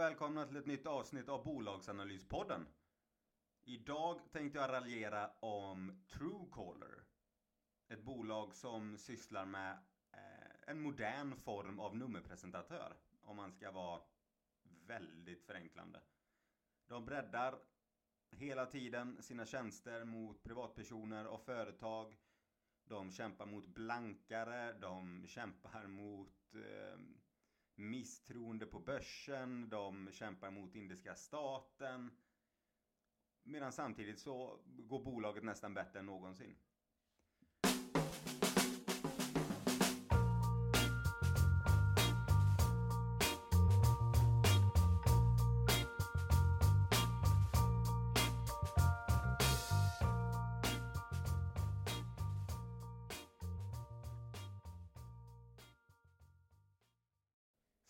välkomna till ett nytt avsnitt av Bolagsanalyspodden. Idag tänkte jag raljera om Truecaller. Ett bolag som sysslar med eh, en modern form av nummerpresentatör. Om man ska vara väldigt förenklande. De breddar hela tiden sina tjänster mot privatpersoner och företag. De kämpar mot blankare, de kämpar mot eh, misstroende på börsen, de kämpar mot indiska staten. Medan samtidigt så går bolaget nästan bättre än någonsin.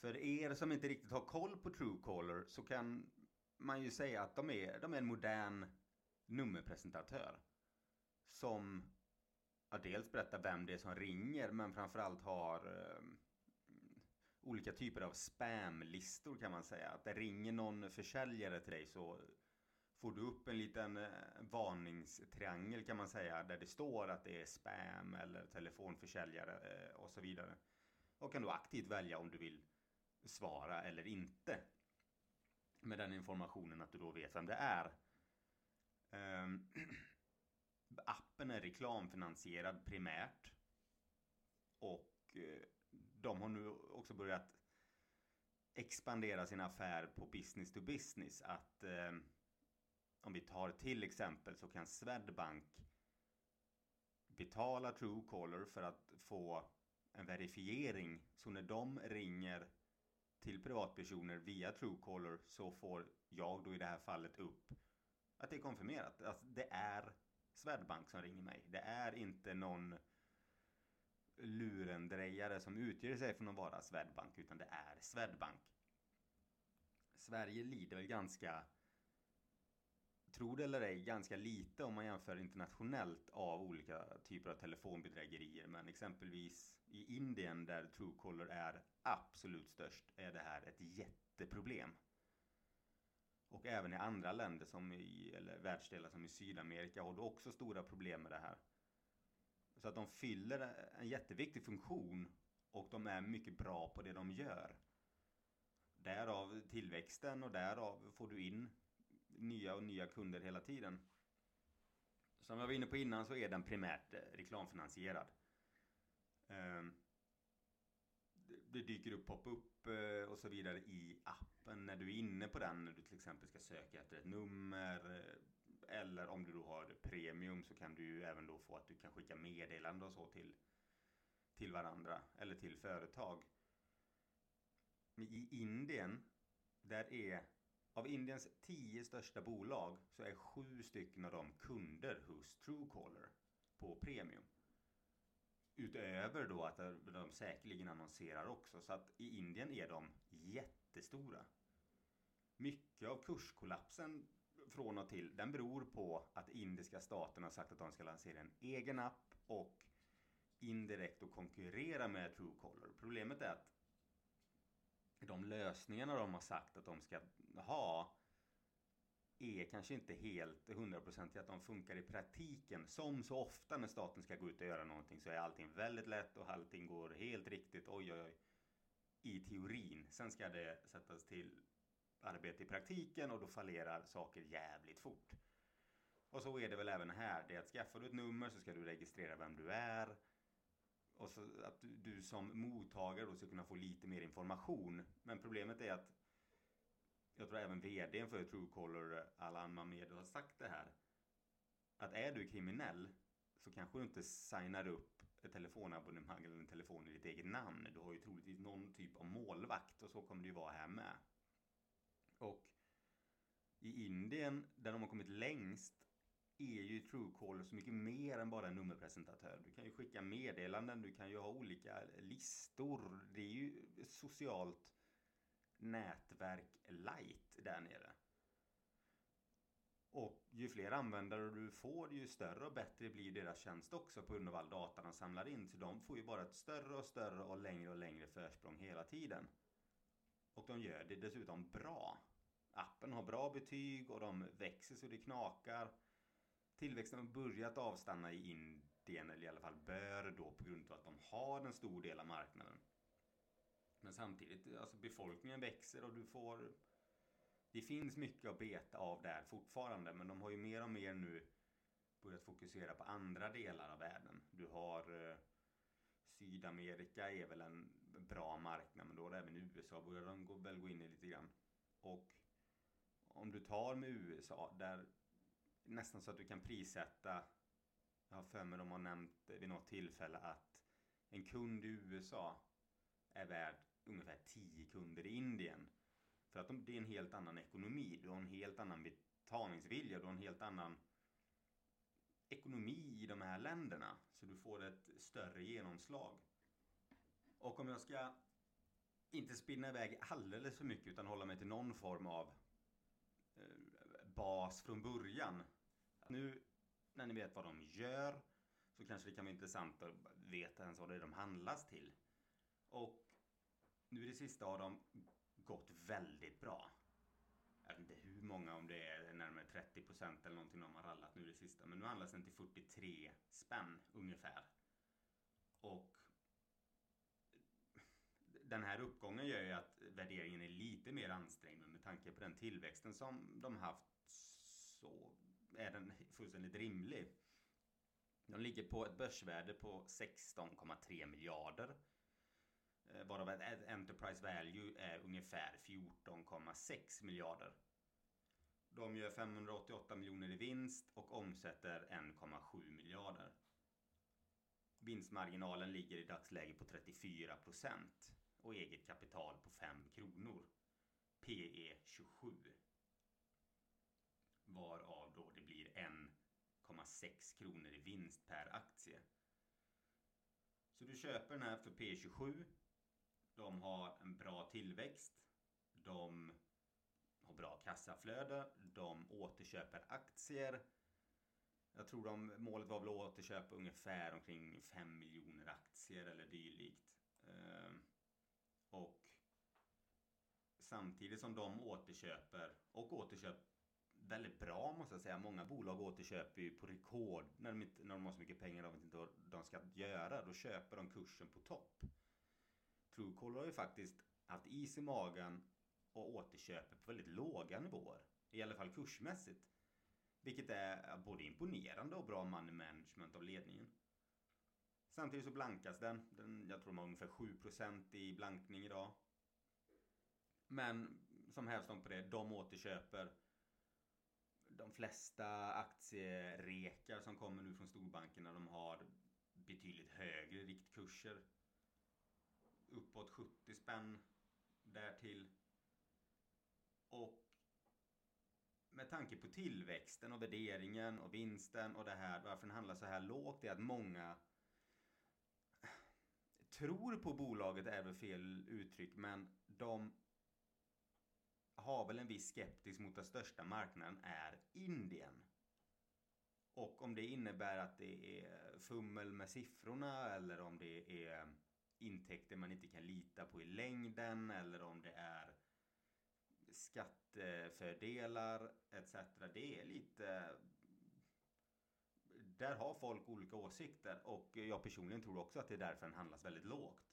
För er som inte riktigt har koll på Truecaller så kan man ju säga att de är, de är en modern nummerpresentatör. Som ja, dels berättar vem det är som ringer men framförallt har eh, olika typer av spamlistor kan man säga. Att det ringer någon försäljare till dig så får du upp en liten eh, varningstriangel kan man säga där det står att det är spam eller telefonförsäljare eh, och så vidare. Och kan då aktivt välja om du vill svara eller inte. Med den informationen att du då vet vem det är. Um, appen är reklamfinansierad primärt. Och eh, de har nu också börjat expandera sin affär på business to business. Att ehm, om vi tar till exempel så kan Swedbank betala Truecaller för att få en verifiering. Så när de ringer till privatpersoner via Truecaller så får jag då i det här fallet upp att det är konfirmerat. Alltså det är Swedbank som ringer mig. Det är inte någon lurendrejare som utger sig för att vara Swedbank utan det är Swedbank. Sverige lider väl ganska, tro det eller ej, ganska lite om man jämför internationellt av olika typer av telefonbedrägerier. Men exempelvis i Indien där Truecaller är absolut störst är det här ett jätteproblem. Och även i andra länder som i, eller världsdelar som i Sydamerika har du också stora problem med det här. Så att de fyller en jätteviktig funktion och de är mycket bra på det de gör. Därav tillväxten och därav får du in nya och nya kunder hela tiden. Som jag var inne på innan så är den primärt eh, reklamfinansierad. Ehm, det dyker upp pop-up eh, och så vidare i appen när du är inne på den. När du till exempel ska söka efter ett nummer. Eh, eller om du då har premium så kan du ju även då få att du kan skicka meddelande och så till, till varandra. Eller till företag. I Indien, där är av Indiens tio största bolag så är sju stycken av dem kunder hos Truecaller på premium. Utöver då att de säkerligen annonserar också. Så att i Indien är de jättestora. Mycket av kurskollapsen från och till, den beror på att indiska staten har sagt att de ska lansera en egen app och indirekt och konkurrera med Truecaller. Problemet är att de lösningarna de har sagt att de ska ha är kanske inte helt hundraprocentiga att de funkar i praktiken. Som så ofta när staten ska gå ut och göra någonting så är allting väldigt lätt och allting går helt riktigt. Oj, oj, oj. I teorin. Sen ska det sättas till arbete i praktiken och då fallerar saker jävligt fort. Och så är det väl även här. Det är att skaffar du ett nummer så ska du registrera vem du är. Och så att du som mottagare då ska kunna få lite mer information. Men problemet är att jag tror även vdn för Truecaller, Alan Mamed, har sagt det här. Att är du kriminell så kanske du inte signar upp ett telefonabonnemang eller en telefon i ditt eget namn. Du har ju troligtvis någon typ av målvakt och så kommer det ju vara här med. Och i Indien, där de har kommit längst, är ju Truecaller så mycket mer än bara en nummerpresentatör. Du kan ju skicka meddelanden, du kan ju ha olika listor. Det är ju socialt nätverk light där nere. Och ju fler användare du får, ju större och bättre blir deras tjänst också på grund av all data de samlar in. Så de får ju bara ett större och större och längre och längre försprång hela tiden. Och de gör det dessutom bra. Appen har bra betyg och de växer så det knakar. Tillväxten har börjat avstanna i Indien, eller i alla fall bör då på grund av att de har en stor del av marknaden. Men samtidigt, alltså befolkningen växer och du får... Det finns mycket att beta av där fortfarande, men de har ju mer och mer nu börjat fokusera på andra delar av världen. Du har eh, Sydamerika är väl en bra marknad, men då har även USA börjar de gå, väl gå in i lite grann. Och om du tar med USA, där nästan så att du kan prissätta jag har för mig de har nämnt vid något tillfälle att en kund i USA är värd ungefär 10 kunder i Indien. För att de, det är en helt annan ekonomi. Du har en helt annan betalningsvilja. Du har en helt annan ekonomi i de här länderna. Så du får ett större genomslag. Och om jag ska inte spinna iväg alldeles för mycket utan hålla mig till någon form av eh, bas från början. Nu när ni vet vad de gör så kanske det kan vara intressant att veta ens vad det är de handlas till. Och nu i det sista har de gått väldigt bra. Jag vet inte hur många, om det är närmare 30 procent eller någonting de har rallat nu i det sista. Men nu handlas den till 43 spänn ungefär. Och den här uppgången gör ju att värderingen är lite mer ansträngd med tanke på den tillväxten som de haft så är den fullständigt rimlig. De ligger på ett börsvärde på 16,3 miljarder. Eh, varav ett Enterprise Value är ungefär 14,6 miljarder. De gör 588 miljoner i vinst och omsätter 1,7 miljarder. Vinstmarginalen ligger i dagsläget på 34 procent och eget kapital på 5 kronor. PE 27. Varav då det blir 1,6 kronor i vinst per aktie. Så du köper den här för P27 de har en bra tillväxt. De har bra kassaflöde. De återköper aktier. Jag tror de, målet var väl att återköpa ungefär omkring 5 miljoner aktier eller dylikt. Ehm, och samtidigt som de återköper och återköper väldigt bra måste jag säga. Många bolag återköper ju på rekord när de, inte, när de har så mycket pengar de vet inte vad de ska göra. Då köper de kursen på topp. Truecaller har ju faktiskt haft is i magen och återköper på väldigt låga nivåer. I alla fall kursmässigt. Vilket är både imponerande och bra money management av ledningen. Samtidigt så blankas den. den jag tror de har ungefär 7% i blankning idag. Men som hävstång på det, de återköper de flesta aktierekar som kommer nu från storbankerna de har betydligt högre riktkurser uppåt 70 spänn därtill. Och med tanke på tillväxten och värderingen och vinsten och det här, varför den handlar så här lågt, är att många tror på bolaget är väl fel uttryck, men de har väl en viss skeptisk mot att största marknaden är Indien. Och om det innebär att det är fummel med siffrorna eller om det är intäkter man inte kan lita på i längden eller om det är skattefördelar etc. Det är lite... Där har folk olika åsikter och jag personligen tror också att det är därför den handlas väldigt lågt.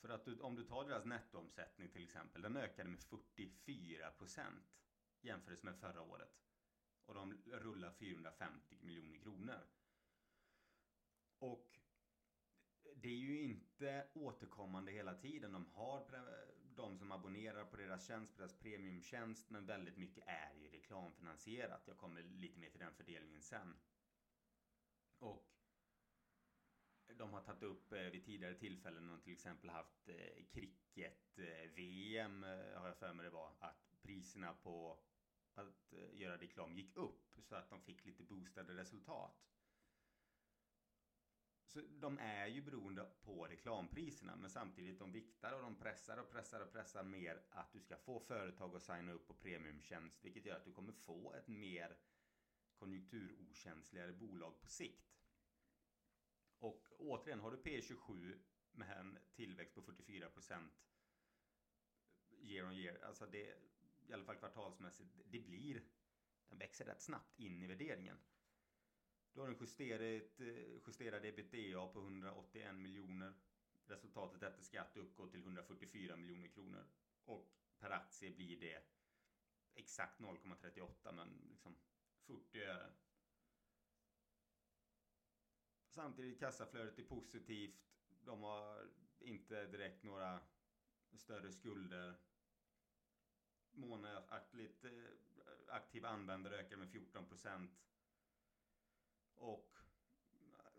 För att du, om du tar deras nettoomsättning till exempel, den ökade med 44 procent jämfört med förra året. Och de rullar 450 miljoner kronor. Och det är ju inte återkommande hela tiden. De har de som abonnerar på deras tjänst, på deras premiumtjänst, men väldigt mycket är ju reklamfinansierat. Jag kommer lite mer till den fördelningen sen. Och de har tagit upp eh, vid tidigare tillfällen och till exempel haft eh, cricket-VM, eh, har jag för mig det var, att priserna på att göra reklam gick upp så att de fick lite boostade resultat. Så de är ju beroende på reklampriserna men samtidigt de viktar och de pressar och pressar och pressar mer att du ska få företag att signa upp på premiumtjänst vilket gör att du kommer få ett mer konjunkturokänsligare bolag på sikt. Och återigen, har du P27 med en tillväxt på 44 procent year on year, alltså det i alla fall kvartalsmässigt, det blir den växer rätt snabbt in i värderingen. Du har en justerat, eh, justerad ebitda på 181 miljoner. Resultatet efter skatt uppgår till 144 miljoner kronor. Och per aktie blir det exakt 0,38 men liksom 40 öre. Samtidigt kassaflödet är positivt. De har inte direkt några större skulder. Månatligt eh, aktiva användare ökar med 14 procent. Och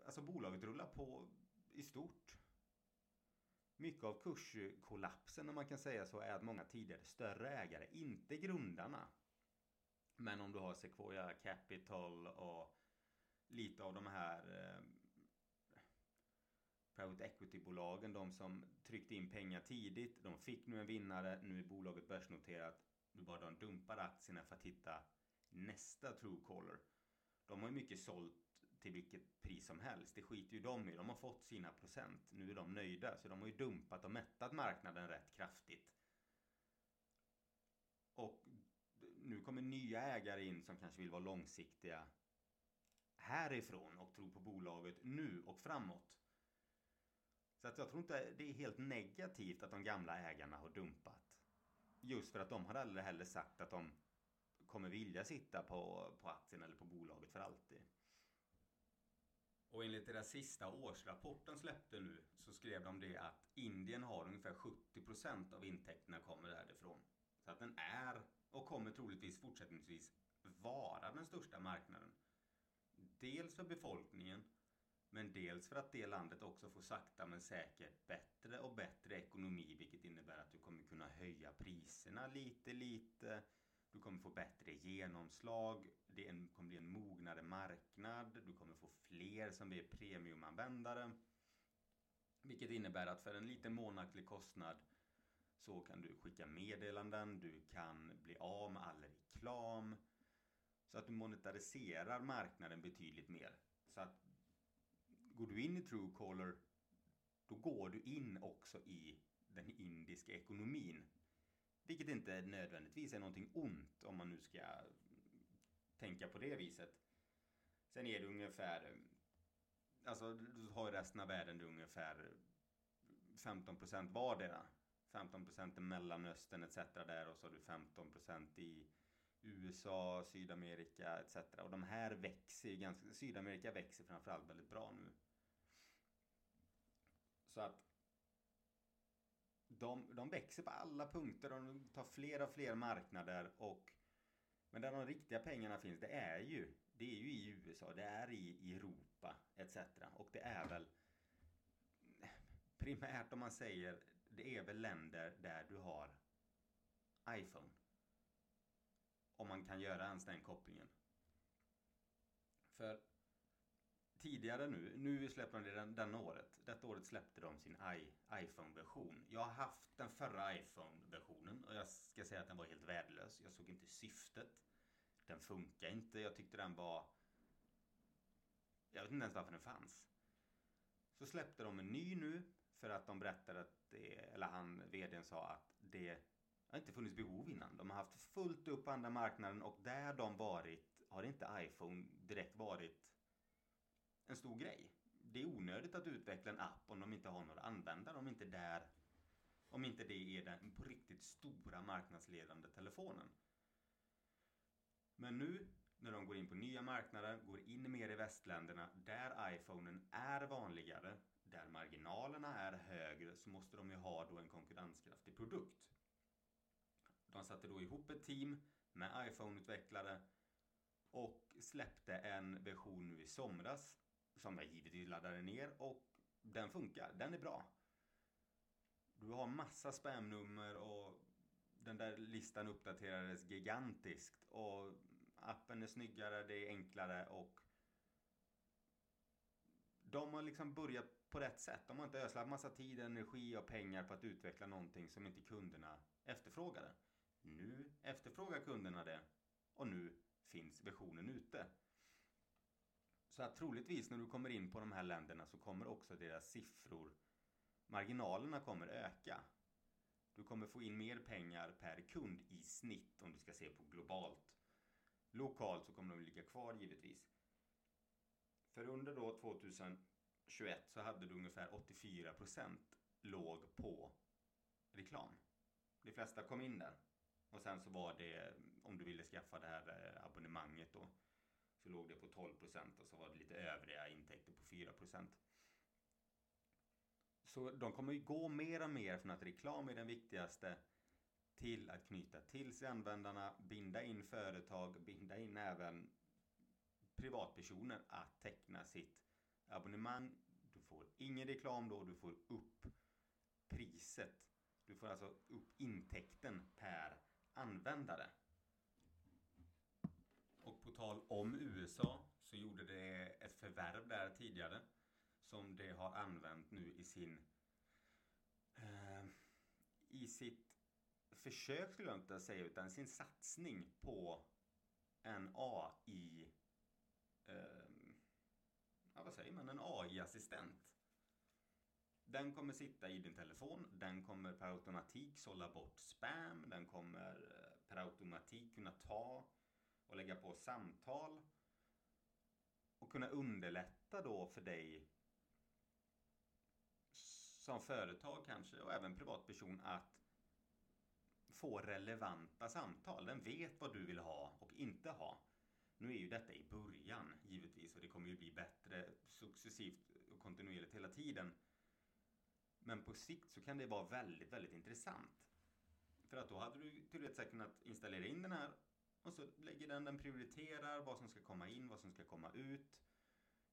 alltså bolaget rullar på i stort. Mycket av kurskollapsen om man kan säga så är att många tidigare större ägare, inte grundarna. Men om du har Sequoia Capital och lite av de här eh, private equity-bolagen, de som tryckte in pengar tidigt, de fick nu en vinnare, nu är bolaget börsnoterat. Nu bara de dumpar aktierna för att hitta nästa Truecaller. De har ju mycket sålt till vilket pris som helst. Det skiter ju de i. De har fått sina procent. Nu är de nöjda. Så de har ju dumpat och mättat marknaden rätt kraftigt. Och nu kommer nya ägare in som kanske vill vara långsiktiga härifrån och tro på bolaget nu och framåt. Så att jag tror inte det är helt negativt att de gamla ägarna har dumpat. Just för att de har aldrig heller sagt att de kommer vilja sitta på, på aktien eller på bolaget för alltid. Och enligt deras sista årsrapport de släppte nu så skrev de det att Indien har ungefär 70% av intäkterna kommer därifrån. Så att den är och kommer troligtvis fortsättningsvis vara den största marknaden. Dels för befolkningen men dels för att det landet också får sakta men säkert bättre och bättre ekonomi vilket innebär att du kommer kunna höja priserna lite lite du kommer få bättre genomslag. Det kommer bli en mognare marknad. Du kommer få fler som blir premiumanvändare. Vilket innebär att för en liten månatlig kostnad så kan du skicka meddelanden, du kan bli av med all reklam. Så att du monetariserar marknaden betydligt mer. Så att går du in i Truecaller då går du in också i den indiska ekonomin. Vilket inte nödvändigtvis är någonting ont om man nu ska tänka på det viset. Sen är det ungefär, alltså du har ju resten av världen det ungefär 15% vardera. 15% i Mellanöstern etc. där och så har du 15% i USA, Sydamerika etc. Och de här växer ju ganska, Sydamerika växer framförallt väldigt bra nu. Så att de, de växer på alla punkter, de tar fler och fler marknader och men där de riktiga pengarna finns, det är ju det är ju i USA, det är i Europa etc. Och det är väl primärt om man säger det är väl länder där du har iPhone. Om man kan göra ens den kopplingen. För tidigare nu, nu släpper de den, den året. Detta året släppte de sin iPhone-version. Jag har haft den förra iPhone-versionen och jag ska säga att den var helt värdelös. Jag såg inte syftet. Den funkar inte. Jag tyckte den var... Jag vet inte ens varför den fanns. Så släppte de en ny nu för att de berättade att det, eller han, vdn sa att det har inte funnits behov innan. De har haft fullt upp på andra marknaden och där de varit har inte iPhone direkt varit en stor grej. Det är onödigt att utveckla en app om de inte har några användare, om inte där om inte det är den på riktigt stora marknadsledande telefonen. Men nu när de går in på nya marknader, går in mer i västländerna där iPhonen är vanligare, där marginalerna är högre så måste de ju ha då en konkurrenskraftig produkt. De satte då ihop ett team med iPhone-utvecklare och släppte en version nu i somras som jag givetvis laddade ner och den funkar. Den är bra. Du har massa spamnummer och den där listan uppdaterades gigantiskt och appen är snyggare, det är enklare och de har liksom börjat på rätt sätt. De har inte ödslat massa tid, energi och pengar på att utveckla någonting som inte kunderna efterfrågade. Nu efterfrågar kunderna det och nu finns versionen ute. Så att troligtvis när du kommer in på de här länderna så kommer också deras siffror, marginalerna kommer öka. Du kommer få in mer pengar per kund i snitt om du ska se på globalt. Lokalt så kommer de ligga kvar givetvis. För under då 2021 så hade du ungefär 84% låg på reklam. De flesta kom in där. Och sen så var det, om du ville skaffa det här eh, abonnemanget då, så låg det på 12 procent och så var det lite övriga intäkter på 4 procent. Så de kommer ju gå mer och mer från att reklam är den viktigaste till att knyta till sig användarna, binda in företag, binda in även privatpersoner att teckna sitt abonnemang. Du får ingen reklam då, du får upp priset. Du får alltså upp intäkten per användare. På tal om USA så gjorde det ett förvärv där tidigare som det har använt nu i sin eh, i sitt försök skulle jag inte säga utan sin satsning på en AI eh, ja, vad säger man, en AI-assistent. Den kommer sitta i din telefon, den kommer per automatik sålla bort spam, den kommer eh, per automatik kunna ta och lägga på samtal och kunna underlätta då för dig som företag kanske och även privatperson att få relevanta samtal. Den vet vad du vill ha och inte ha. Nu är ju detta i början givetvis och det kommer ju bli bättre successivt och kontinuerligt hela tiden. Men på sikt så kan det vara väldigt, väldigt intressant. För att då hade du teoretiskt kunnat installera in den här och så lägger den, den prioriterar vad som ska komma in, vad som ska komma ut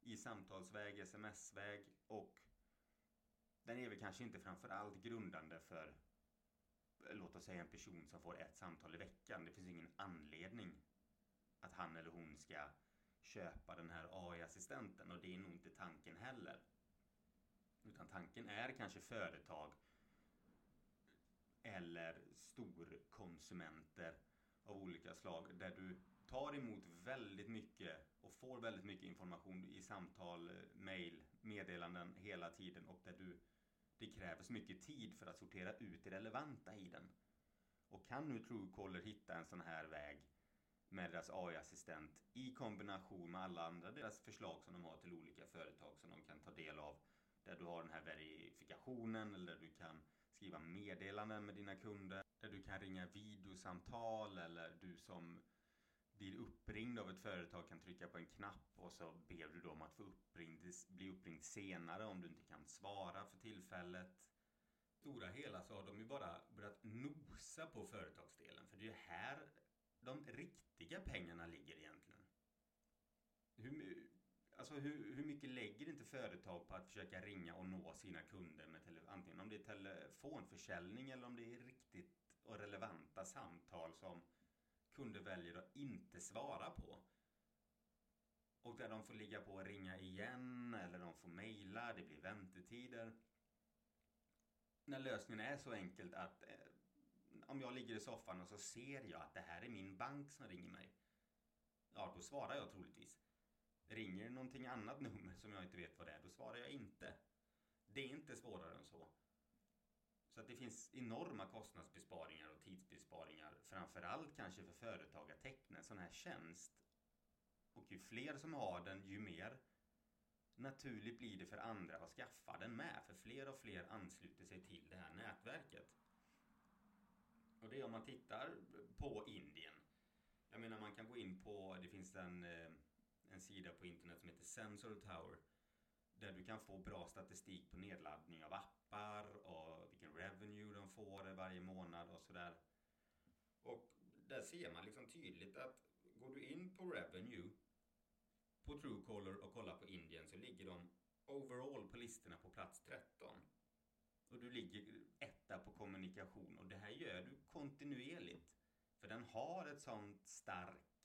i samtalsväg, sms-väg och den är väl kanske inte framförallt grundande för låt oss säga en person som får ett samtal i veckan. Det finns ingen anledning att han eller hon ska köpa den här AI-assistenten och det är nog inte tanken heller. Utan tanken är kanske företag eller storkonsumenter av olika slag där du tar emot väldigt mycket och får väldigt mycket information i samtal, mail, meddelanden hela tiden och där du det krävs mycket tid för att sortera ut det relevanta i den. Och kan nu Truecaller hitta en sån här väg med deras AI-assistent i kombination med alla andra deras förslag som de har till olika företag som de kan ta del av. Där du har den här verifikationen eller där du kan skriva meddelanden med dina kunder. Där du kan ringa videosamtal eller du som blir uppringd av ett företag kan trycka på en knapp och så ber du dem att få uppringd, bli uppringd senare om du inte kan svara för tillfället. Stora hela så har de ju bara börjat nosa på företagsdelen för det är ju här de riktiga pengarna ligger egentligen. Hur, alltså hur, hur mycket lägger inte företag på att försöka ringa och nå sina kunder med tele, antingen om det är telefonförsäljning eller om det är riktigt och relevanta samtal som kunder väljer att inte svara på. Och där de får ligga på och ringa igen eller de får mejla, det blir väntetider. När lösningen är så enkelt att eh, om jag ligger i soffan och så ser jag att det här är min bank som ringer mig. Ja, då svarar jag troligtvis. Ringer det någonting annat nummer som jag inte vet vad det är, då svarar jag inte. Det är inte svårare än så. Så att det finns enorma kostnadsbesparingar och tidsbesparingar, framförallt kanske för företag att teckna en sån här tjänst. Och ju fler som har den, ju mer naturligt blir det för andra att skaffa den med, för fler och fler ansluter sig till det här nätverket. Och det är om man tittar på Indien. Jag menar man kan gå in på, det finns en, eh, en sida på internet som heter Sensor Tower. Där du kan få bra statistik på nedladdning av appar och vilken revenue de får varje månad och sådär. Och där ser man liksom tydligt att går du in på revenue på Truecaller och kollar på Indien så ligger de overall på listorna på plats 13. Och du ligger etta på kommunikation och det här gör du kontinuerligt. För den har ett sånt starkt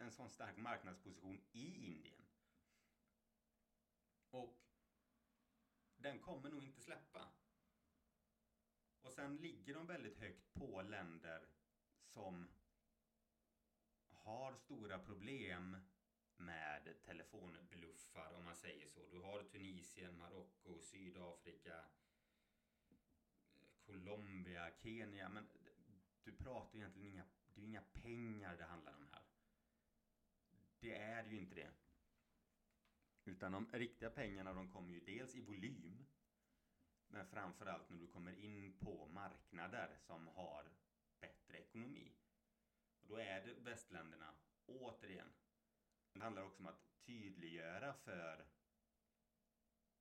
en sån stark marknadsposition i Indien. Och den kommer nog inte släppa. Och sen ligger de väldigt högt på länder som har stora problem med telefonbluffar om man säger så. Du har Tunisien, Marocko, Sydafrika, Colombia, Kenya. Men du pratar egentligen inga, det är inga pengar det handlar om här. Det är ju inte det. Utan de riktiga pengarna de kommer ju dels i volym. Men framförallt när du kommer in på marknader som har bättre ekonomi. Och då är det västländerna, återigen, det handlar också om att tydliggöra för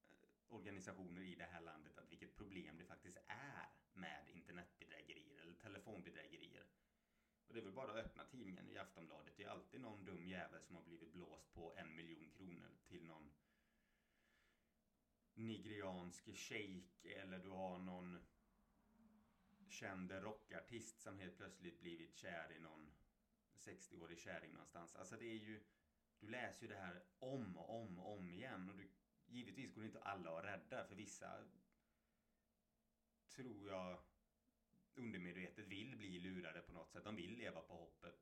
eh, organisationer i det här landet att vilket problem det faktiskt är med internetbedrägerier eller telefonbedrägerier. Och det är väl bara att öppna tidningen i Aftonbladet. Det är alltid någon dum jävel som har blivit blåst på en miljon kronor till någon nigeriansk shejk eller du har någon känd rockartist som helt plötsligt blivit kär i någon 60-årig kärring någonstans. Alltså det är ju du läser ju det här om och om och om igen. Och du, givetvis går det inte alla att rädda. För vissa tror jag undermedvetet vill bli lurade på något sätt. De vill leva på hoppet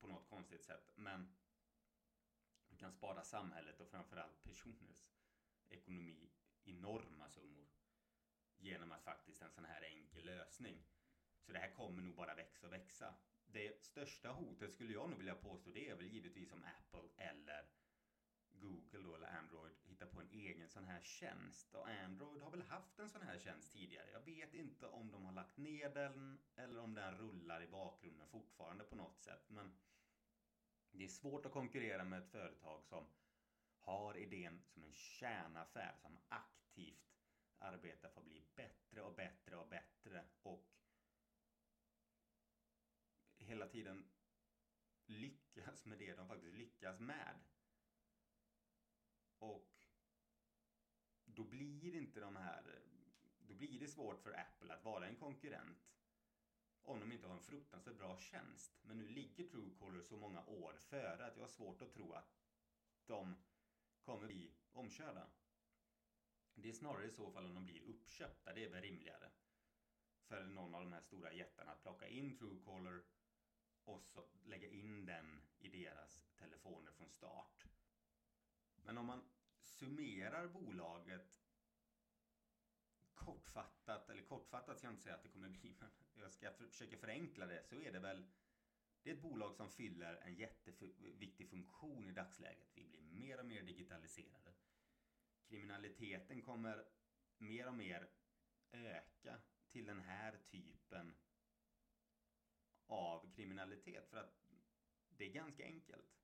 på något konstigt sätt. Men du kan spara samhället och framförallt personers ekonomi enorma summor. Genom att faktiskt en sån här enkel lösning. Så det här kommer nog bara växa och växa det största hotet skulle jag nog vilja påstå det är väl givetvis om Apple eller Google då, eller Android hittar på en egen sån här tjänst. Och Android har väl haft en sån här tjänst tidigare. Jag vet inte om de har lagt ner den eller om den rullar i bakgrunden fortfarande på något sätt. Men det är svårt att konkurrera med ett företag som har idén som en kärnaffär, som aktivt arbetar för att bli bättre och bättre och bättre och hela tiden lyckas med det de faktiskt lyckas med. Och då blir inte de här... Då blir det svårt för Apple att vara en konkurrent om de inte har en fruktansvärt bra tjänst. Men nu ligger Truecaller så många år före att jag har svårt att tro att de kommer bli omkörda. Det är snarare i så fall om de blir uppköpta, det är väl rimligare. För någon av de här stora jättarna att plocka in Truecaller och så lägga in den i deras telefoner från start. Men om man summerar bolaget kortfattat, eller kortfattat ska jag inte säga att det kommer bli, men jag ska försöka förenkla det, så är det väl det är ett bolag som fyller en jätteviktig funktion i dagsläget. Vi blir mer och mer digitaliserade. Kriminaliteten kommer mer och mer öka till den här typen av kriminalitet. För att det är ganska enkelt.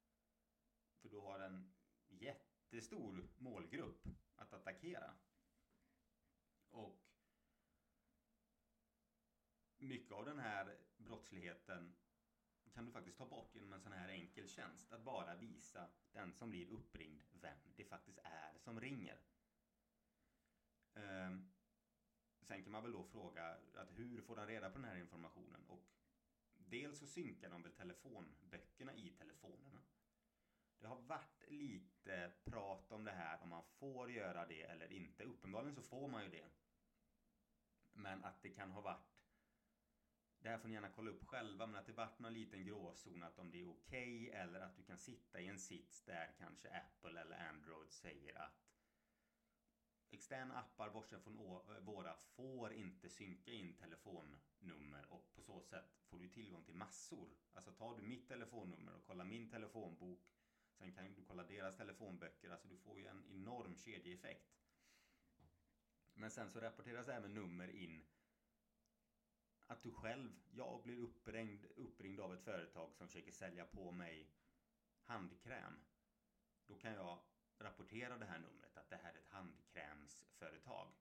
För du har en jätte jättestor målgrupp att attackera. Och mycket av den här brottsligheten kan du faktiskt ta bort genom en sån här enkel tjänst. Att bara visa den som blir uppringd vem det faktiskt är som ringer. Ehm, sen kan man väl då fråga att hur får den reda på den här informationen? Och Dels så synkar de väl telefonböckerna i telefonerna. Det har varit lite prat om det här om man får göra det eller inte. Uppenbarligen så får man ju det. Men att det kan ha varit det här får ni gärna kolla upp själva, men att det varit någon liten gråzon att om det är okej okay, eller att du kan sitta i en sits där kanske Apple eller Android säger att externa appar bortsett från våra får inte synka in telefonnummer och på så sätt får du tillgång till massor. Alltså tar du mitt telefonnummer och kollar min telefonbok Sen kan du kolla deras telefonböcker, alltså du får ju en enorm kedjeeffekt. Men sen så rapporteras även nummer in att du själv, jag blir uppringd, uppringd av ett företag som försöker sälja på mig handkräm. Då kan jag rapportera det här numret att det här är ett handkrämsföretag.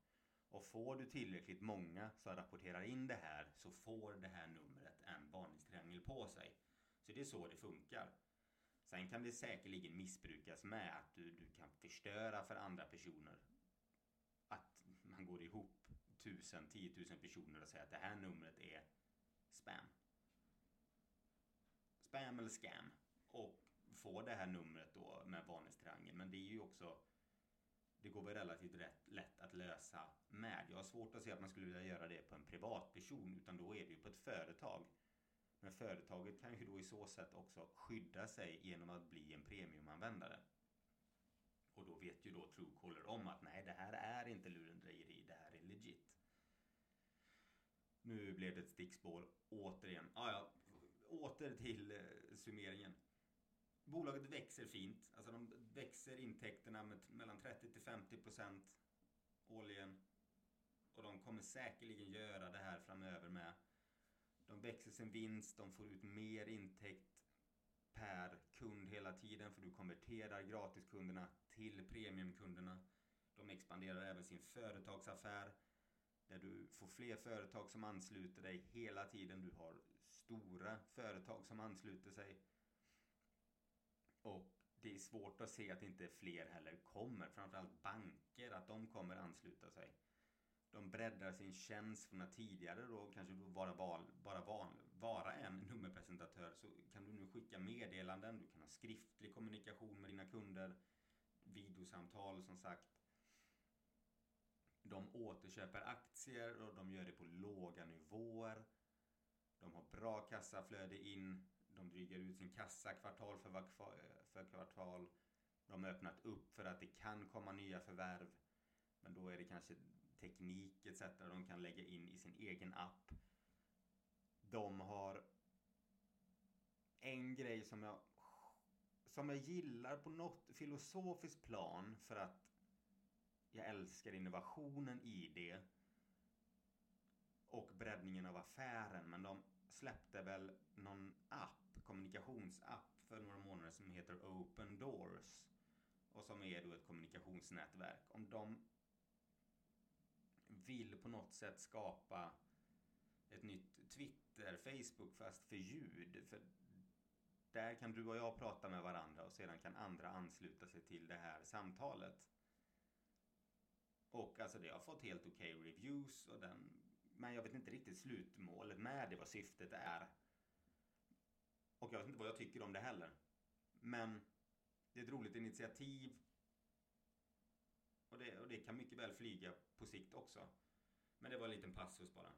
Och får du tillräckligt många som rapporterar in det här så får det här numret en varningstriangel på sig. Så det är så det funkar. Sen kan det säkerligen missbrukas med att du, du kan förstöra för andra personer. Att man går ihop tusen, tiotusen personer och säger att det här numret är spam. Spam eller scam. Och får det här numret då med varningstriangeln. Men det är ju också det går väl relativt rätt, lätt att lösa med. Jag har svårt att se att man skulle vilja göra det på en privatperson utan då är det ju på ett företag. Men företaget kan ju då i så sätt också skydda sig genom att bli en premiumanvändare. Och då vet ju då Truecaller om att nej, det här är inte lurendrejeri, det här är legit. Nu blev det ett stickspår återigen. Ah, ja, åter till eh, summeringen. Bolaget växer fint. Alltså de växer intäkterna med mellan 30 till 50 procent årligen. Och de kommer säkerligen göra det här framöver med. De växer sin vinst, de får ut mer intäkt per kund hela tiden för du konverterar gratiskunderna till premiumkunderna. De expanderar även sin företagsaffär där du får fler företag som ansluter dig hela tiden. Du har stora företag som ansluter sig. Och det är svårt att se att inte fler heller kommer. Framförallt banker, att de kommer ansluta sig de breddar sin tjänst från att tidigare då kanske vara val, bara van, vara en nummerpresentatör så kan du nu skicka meddelanden, du kan ha skriftlig kommunikation med dina kunder, videosamtal som sagt. De återköper aktier och de gör det på låga nivåer. De har bra kassaflöde in. De drygar ut sin kassa kvartal för, för kvartal. De har öppnat upp för att det kan komma nya förvärv. Men då är det kanske teknik etc. de kan lägga in i sin egen app. De har en grej som jag som jag gillar på något filosofiskt plan för att jag älskar innovationen i det och breddningen av affären. Men de släppte väl någon app, kommunikationsapp för några månader som heter Open Doors och som är då ett kommunikationsnätverk. Om de vill på något sätt skapa ett nytt Twitter, Facebook fast för ljud. För där kan du och jag prata med varandra och sedan kan andra ansluta sig till det här samtalet. Och alltså det har fått helt okej okay reviews och den men jag vet inte riktigt slutmålet med det, vad syftet är. Och jag vet inte vad jag tycker om det heller. Men det är ett roligt initiativ och det, och det kan mycket väl flyga på sikt också. Men det var en liten passus bara.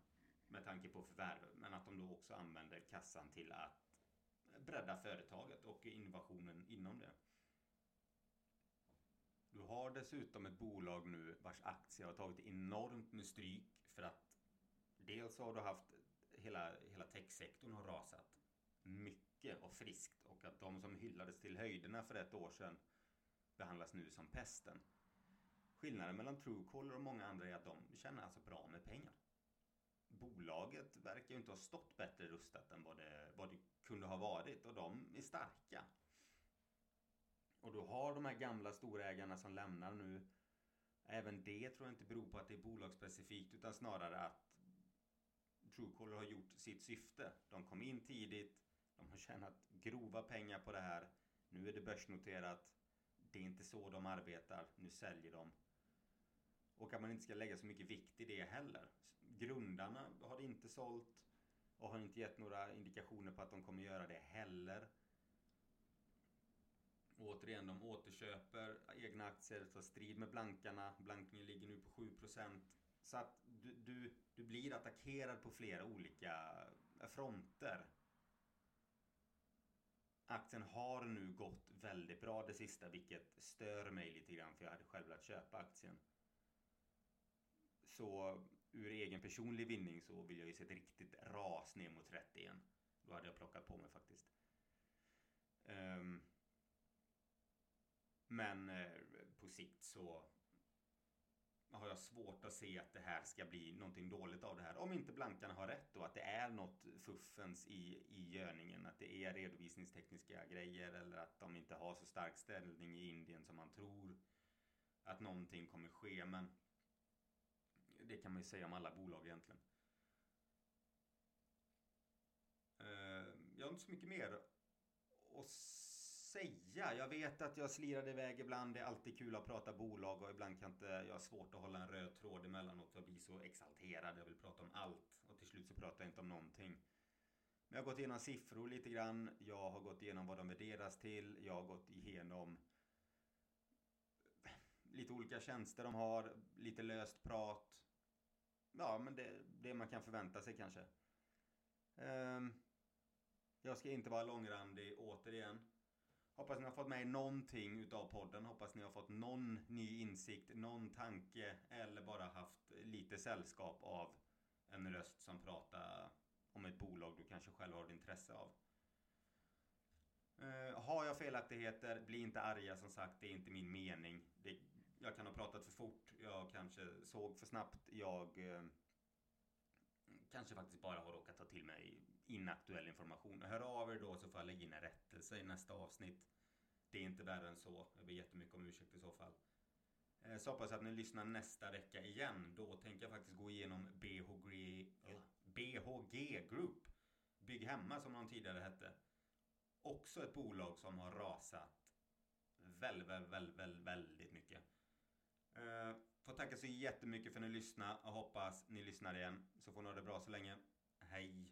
Med tanke på förvärv. Men att de då också använder kassan till att bredda företaget och innovationen inom det. Du har dessutom ett bolag nu vars aktier har tagit enormt med stryk för att dels har du haft hela, hela techsektorn har rasat mycket och friskt och att de som hyllades till höjderna för ett år sedan behandlas nu som pesten. Skillnaden mellan Truecaller och många andra är att de tjänar alltså bra med pengar. Bolaget verkar ju inte ha stått bättre rustat än vad det, vad det kunde ha varit och de är starka. Och du har de här gamla storägarna som lämnar nu. Även det tror jag inte beror på att det är bolagsspecifikt utan snarare att Truecaller har gjort sitt syfte. De kom in tidigt, de har tjänat grova pengar på det här. Nu är det börsnoterat. Det är inte så de arbetar. Nu säljer de. Och att man inte ska lägga så mycket vikt i det heller. Grundarna har inte sålt och har inte gett några indikationer på att de kommer göra det heller. Återigen, de återköper egna aktier, tar strid med blankarna. Blankningen ligger nu på 7%. Så att du, du, du blir attackerad på flera olika fronter. Aktien har nu gått väldigt bra det sista, vilket stör mig lite grann, för jag hade själv velat köpa aktien. Så ur egen personlig vinning så vill jag ju se ett riktigt ras ner mot 30 igen. Då hade jag plockat på mig faktiskt. Um, men eh, på sikt så har jag svårt att se att det här ska bli någonting dåligt av det här. Om inte blankarna har rätt och att det är något fuffens i, i görningen. Att det är redovisningstekniska grejer eller att de inte har så stark ställning i Indien som man tror. Att någonting kommer ske, men det kan man ju säga om alla bolag egentligen. Eh, jag har inte så mycket mer att säga. Jag vet att jag slirade iväg ibland. Det är alltid kul att prata bolag och ibland kan inte jag har svårt att hålla en röd tråd emellanåt. Jag blir så exalterad. Jag vill prata om allt och till slut så pratar jag inte om någonting. Men jag har gått igenom siffror lite grann. Jag har gått igenom vad de värderas till. Jag har gått igenom lite olika tjänster de har, lite löst prat. Ja, men det, det man kan förvänta sig kanske. Um, jag ska inte vara långrandig återigen. Hoppas ni har fått med någonting utav podden. Hoppas ni har fått någon ny insikt, någon tanke eller bara haft lite sällskap av en röst som pratar om ett bolag du kanske själv har ett intresse av. Uh, har jag felaktigheter, bli inte arga som sagt. Det är inte min mening. Det, jag kan ha pratat för fort. Jag kanske såg för snabbt. Jag uh, kanske faktiskt bara har råkat ta till mig inaktuell information. Hör av er då så får jag lägga in en rättelse i nästa avsnitt. Det är inte värre än så. Jag ber jättemycket om ursäkt i så fall. Eh, så hoppas jag att ni lyssnar nästa vecka igen. Då tänker jag faktiskt gå igenom BHG, BHG Group. Bygg Hemma som de tidigare hette. Också ett bolag som har rasat väldigt, väldigt, väldigt, väldigt mycket. Så jättemycket för att ni lyssnade och hoppas ni lyssnar igen. Så får ni ha det bra så länge. Hej!